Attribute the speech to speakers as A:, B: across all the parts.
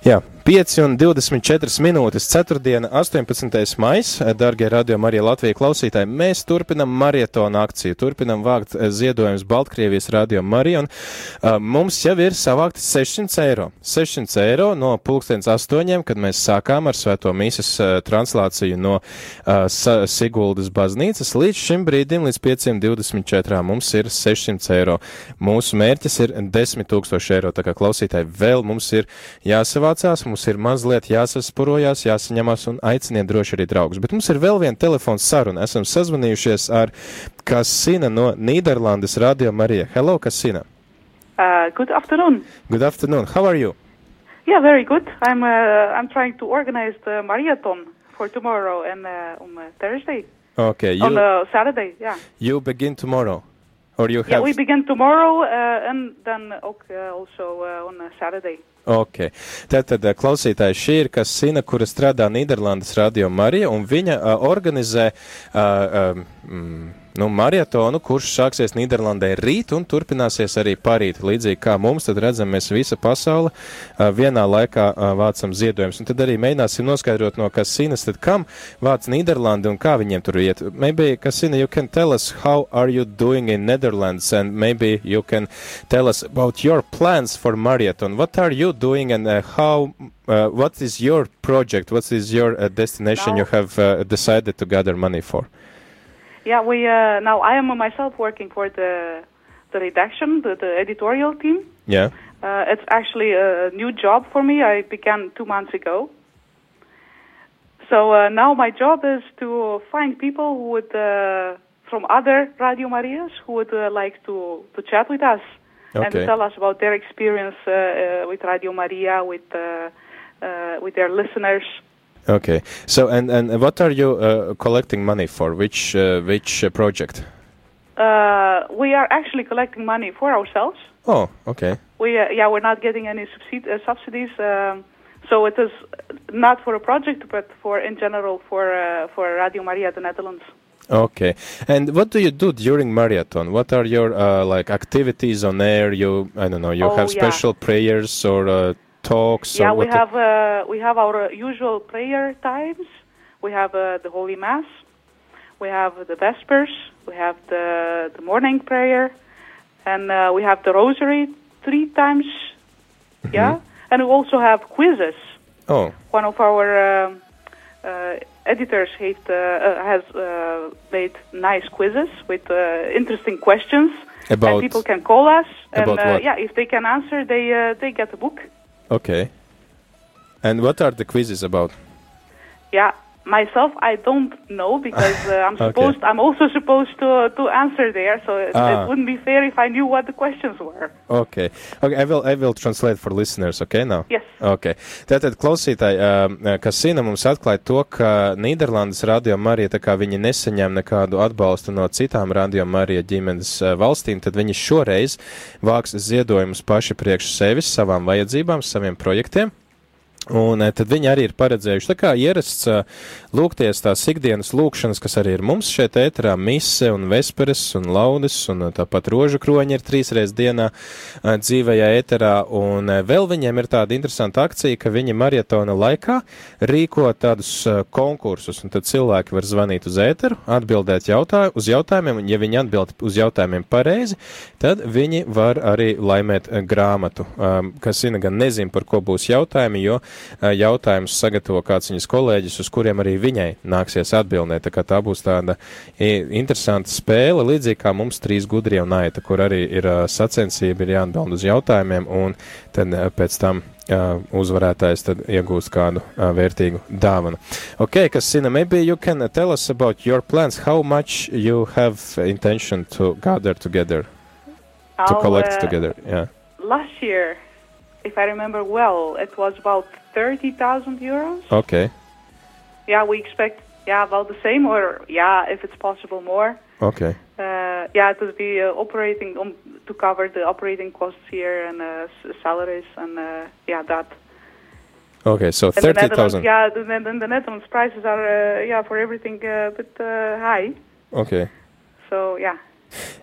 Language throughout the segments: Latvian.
A: Jā, 5 un 24 minūtes, 4. 18. maija, darbie radio Marija Latvija klausītāji, mēs turpinam marietonu akciju, turpinam vākt ziedojumus Baltkrievijas radio Marija, un uh, mums jau ir savākti 600 eiro. 600 eiro no pulkstens astoņiem, kad mēs sākām ar svēto mīsas uh, translāciju no uh, Siguldas baznīcas, līdz šim brīdim, līdz 524 mums ir 600 eiro. Mūsu mērķis ir 10 tūkstoši eiro, tā kā klausītāji vēl mums ir jāsavācās mums ir mazliet jāsaspurojās, jāsaņemās un aiciniet droši arī draugus. Bet mums ir vēl viena telefons saruna. Esam sazvanījušies ar Kasina no Nīderlandes Radio Marija. Hello, Kasina.
B: Uh, good afternoon.
A: Good afternoon. How are you?
B: Yeah, very good. I'm uh, I'm trying to organize the marathon for tomorrow and uh, on uh, Thursday.
A: Okay, you,
B: on uh, Saturday, yeah.
A: you begin tomorrow. Or you have...
B: Yeah, we begin tomorrow uh, and then uh, also uh, on Saturday.
A: Ok. Tātad klausītājs šī ir Kasina, kura strādā Nīderlandes radio Marija, un viņa uh, organizē uh, mm, nu, maratonu, kurš sāksies Nīderlandē rīt un turpināsies arī parīt. Līdzīgi kā mums, tad redzam, mēs visa pasaule vienā laikā vācam ziedojumus. Un tad arī mēģināsim noskaidrot no Kasinas, tad kam vāc Nīderlandi un kā viņiem tur iet. Maybe, Kasina, you can tell us how are you doing in Netherlands and maybe you can tell us about your plans for marathon. What are you doing and uh, how uh, what is your project? What is your uh, destination you have uh, decided to gather money for?
B: Yeah, we uh, now I am myself working for the the redaction, the, the editorial team.
A: Yeah.
B: Uh, it's actually a new job for me. I began two months ago. So uh, now my job is to find people who would, uh, from other Radio Marias, who would uh, like to, to chat with us and tell us about their experience uh, uh, with Radio Maria, with uh, uh, with their listeners.
A: Okay. So and and what are you uh, collecting money for? Which uh, which uh, project?
B: Uh, we are actually collecting money for ourselves.
A: Oh, okay.
B: We uh, yeah, we're not getting any subsidi- uh, subsidies. Um, so it is not for a project, but for in general for uh, for Radio Maria the Netherlands.
A: Okay. And what do you do during marathon? What are your uh, like activities on air? You I don't know. You
B: Oh,
A: have
B: yeah.
A: special prayers or uh, talks?
B: yeah, we have uh, we have our usual prayer times. We have uh, the Holy Mass. We have the Vespers. We have the the morning prayer, and uh, we have the Rosary three times.
A: Mm-hmm.
B: Yeah, and we also have quizzes.
A: Oh,
B: one of our um, uh, editors heeft, uh, uh, has uh, made nice quizzes with uh, interesting questions,
A: About-
B: and people can call us. And uh, yeah, if they can answer, they uh, they get a book.
A: Okay. And what are the quizzes about?
B: Yeah, myself, I don't know because uh, I'm
A: Okay.
B: supposed. I'm also supposed to to answer there, so it,
A: Ah.
B: it wouldn't be fair if I knew what the questions were.
A: Okay. Okay, I will, I will translate for listeners, okay, now?
B: Yes.
A: Okay. Tātad, klausītāji, uh, kas Sina mums atklāja to, ka Nīderlandes radio Marija, tā kā viņi nesaņem nekādu atbalstu no citām radio Marija ģimenes uh, valstīm, tad viņi šoreiz vāks ziedojumus paši priekš sevis, savām vajadzībām, saviem projektiem. Un eh, tad viņi arī ir paredzējuši, tā kā ierasts eh, lūgties tās ikdienas lūkšanas, kas arī ir mums šeit ēterā, mise un vesperes un laudes, un eh, tāpat rožu kroņi ir trīsreiz dienā dzīvajā ēterā, un vēl viņiem ir tāda interesanta akcija, ka viņi marietona laikā rīko tādus konkursus, un tad cilvēki var zvanīt uz ēteru, atbildēt jautāju, uz jautājumiem, un ja viņi atbild uz jautājumiem pareizi, tad viņi var arī laimēt grāmatu, kas Sina gan nezin, par ko būs jautājumi, jo jautājumus sagatavo kāds viņas kolēģis, uz kuriem arī viņai nāksies atbildēt. Tā kā tā būs tāda interesanta spēle, līdzīgi kā mums trīs gudrie un aita, kur arī ir uh, sacensība, ir jāatbild uz jautājumiem, un tad uh, pēc tam uh, uzvarētājs tad iegūst kādu uh, vērtīgu dāvanu. Ok, kas Sina, maybe you can tell us about your plans, how much you have intention to gather together, to
B: Now,
A: collect
B: uh,
A: together, yeah.
B: Last year, if I remember well, it was about thirty thousand euros.
A: Okay,
B: Yeah, we expect yeah about the same, or yeah, if it's possible more.
A: okay.
B: Uh, yeah, it would be uh, operating um, to cover the operating costs here and uh, s- salaries and uh, yeah that.
A: Okay, so
B: And
A: thirty
B: yeah, the, the, the Netherlands prices are uh, yeah for everything uh, a bit uh, high.
A: Okay.
B: So yeah,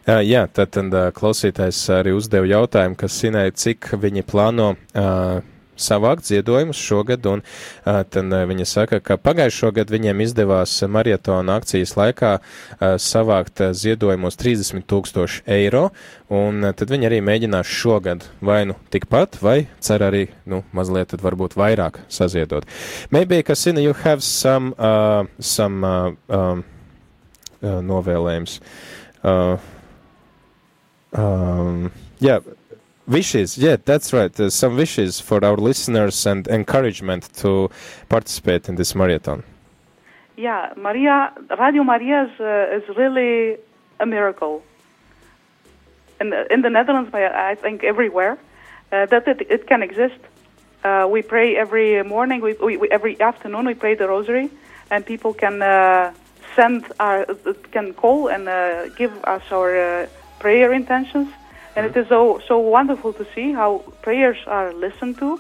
A: Uh, jā, tad, tad uh, klausītājs arī uzdeva jautājumu, kas sinēja, cik viņi plāno uh, savākt ziedojumus šogad, un uh, tad uh, viņa saka, ka pagājušo gadu viņiem izdevās marietona akcijas laikā uh, savākt ziedojumos 30 tūkstoši eiro, un tad viņi arī mēģinās šogad vai nu tikpat, vai cer arī, nu, mazliet tad varbūt vairāk saziedot. Maybe, Kasina, you have some, uh, some uh, um, uh, novēlējums. Uh, um, yeah, wishes. Yeah, that's right. Uh, some wishes for our listeners and encouragement to participate in this marathon.
B: Yeah, Maria, Radio Maria is, uh, is really a miracle. In the, in the Netherlands, I think everywhere, uh, that it, it can exist. Uh, we pray every morning, we, we, we, every afternoon, we pray the rosary, and people can uh, send, our, can call and uh, give us our uh, prayer intentions. And it is so, so wonderful to see how prayers are listened to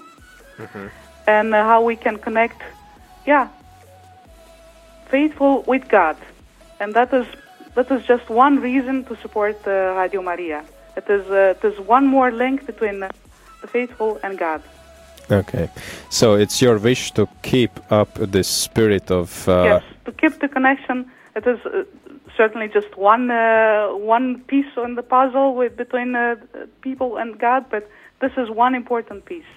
B: and uh, how we can connect, yeah, faithful with God. And that is, that is just one reason to support uh, Radio Maria. It is, uh, it is one more link between uh, the faithful and God.
A: Okay, so it's your wish to keep up the spirit of. Uh,
B: yes, to keep the connection. It is uh, certainly just one uh, one piece on the puzzle with between uh, people and God, but this is one important piece.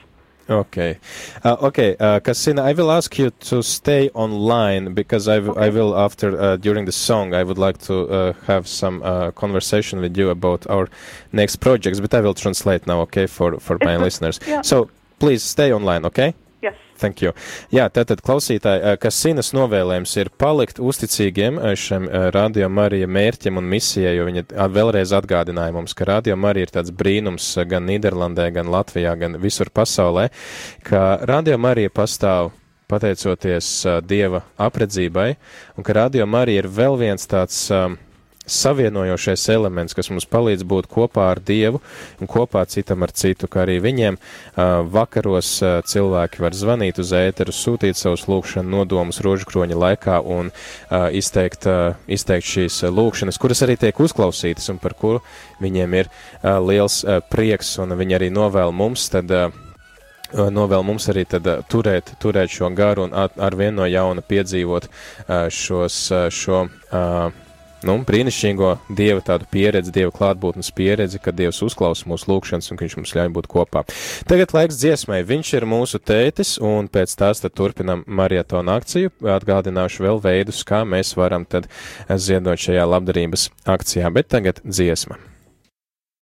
A: Okay, uh, okay, uh, Cassina, I will ask you to stay online because I, w- I
B: Okay.
A: will after uh, during the song I would like to uh, have some uh, conversation with you about our next projects, but I will translate now, okay, for for my listeners.
B: yeah.
A: So please stay online, okay?
B: Yes.
A: Thank you. Jā, tātad klausītāji, eh, kas Sinas novēlējums ir palikt uzticīgiem eh, šim eh, Radio Marija mērķim un misijai, jo viņa vēlreiz atgādināja mums, ka Radio Marija ir tāds brīnums gan Nīderlandē, gan Latvijā, gan visur pasaulē, ka Radio Marija pastāv pateicoties Dieva apredzībai, un ka Radio Marija ir vēl viens tāds um, savienojošais elements, kas mums palīdz būt kopā ar Dievu un kopā citam ar citu, kā arī viņiem vakaros cilvēki var zvanīt uz ēteru, sūtīt savus lūkšanu nodomus rožukroņa laikā un izteikt, izteikt šīs lūkšanas, kuras arī tiek uzklausītas un par kuru viņiem ir liels prieks un viņi arī novēl mums tad. Novēl mums arī tad turēt, turēt šo garu un at- ar vien no jauna piedzīvot šos, šo nu, brīnišķīgo dieva tādu pieredzi, dieva klātbūtnes pieredzi, kad dievs uzklausa mūsu lūgšanas un viņš mums ļauj būt kopā. Tagad laiks dziesmai. Viņš ir mūsu tētis un pēc tās tad turpinam marietonu akciju. Atgādināšu vēl veidus, kā mēs varam tad ziedot šajā labdarības akcijā, bet tagad dziesma.